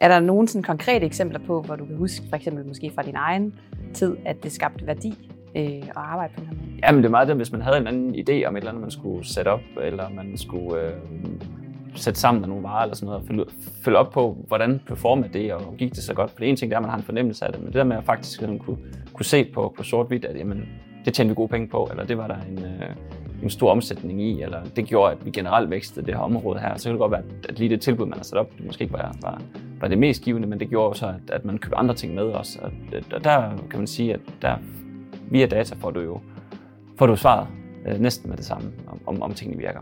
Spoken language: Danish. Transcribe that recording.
Er der nogle sådan konkrete eksempler på, hvor du kan huske, for eksempel måske fra din egen tid, at det skabte værdi øh, at arbejde på den her måde? Jamen det er meget det, hvis man havde en anden idé om et eller andet, man skulle sætte op, eller man skulle øh, sætte sammen med nogle varer eller sådan noget, og følge, følge op på, hvordan performede det, og gik det så godt. For det ene ting, det er, at man har en fornemmelse af det, men det der med at faktisk sådan kunne, kunne se på, på sort-hvidt, at jamen, det tjente vi gode penge på, eller det var der en, øh, en stor omsætning i, eller det gjorde, at vi generelt vækstede det her område her. Så kan det godt være, at lige det tilbud, man har sat op, det måske ikke var, var, var det mest givende, men det gjorde så, at, at man købte andre ting med os. Og, og der kan man sige, at der, via data får du jo får du svaret øh, næsten med det samme, om, om, om tingene virker.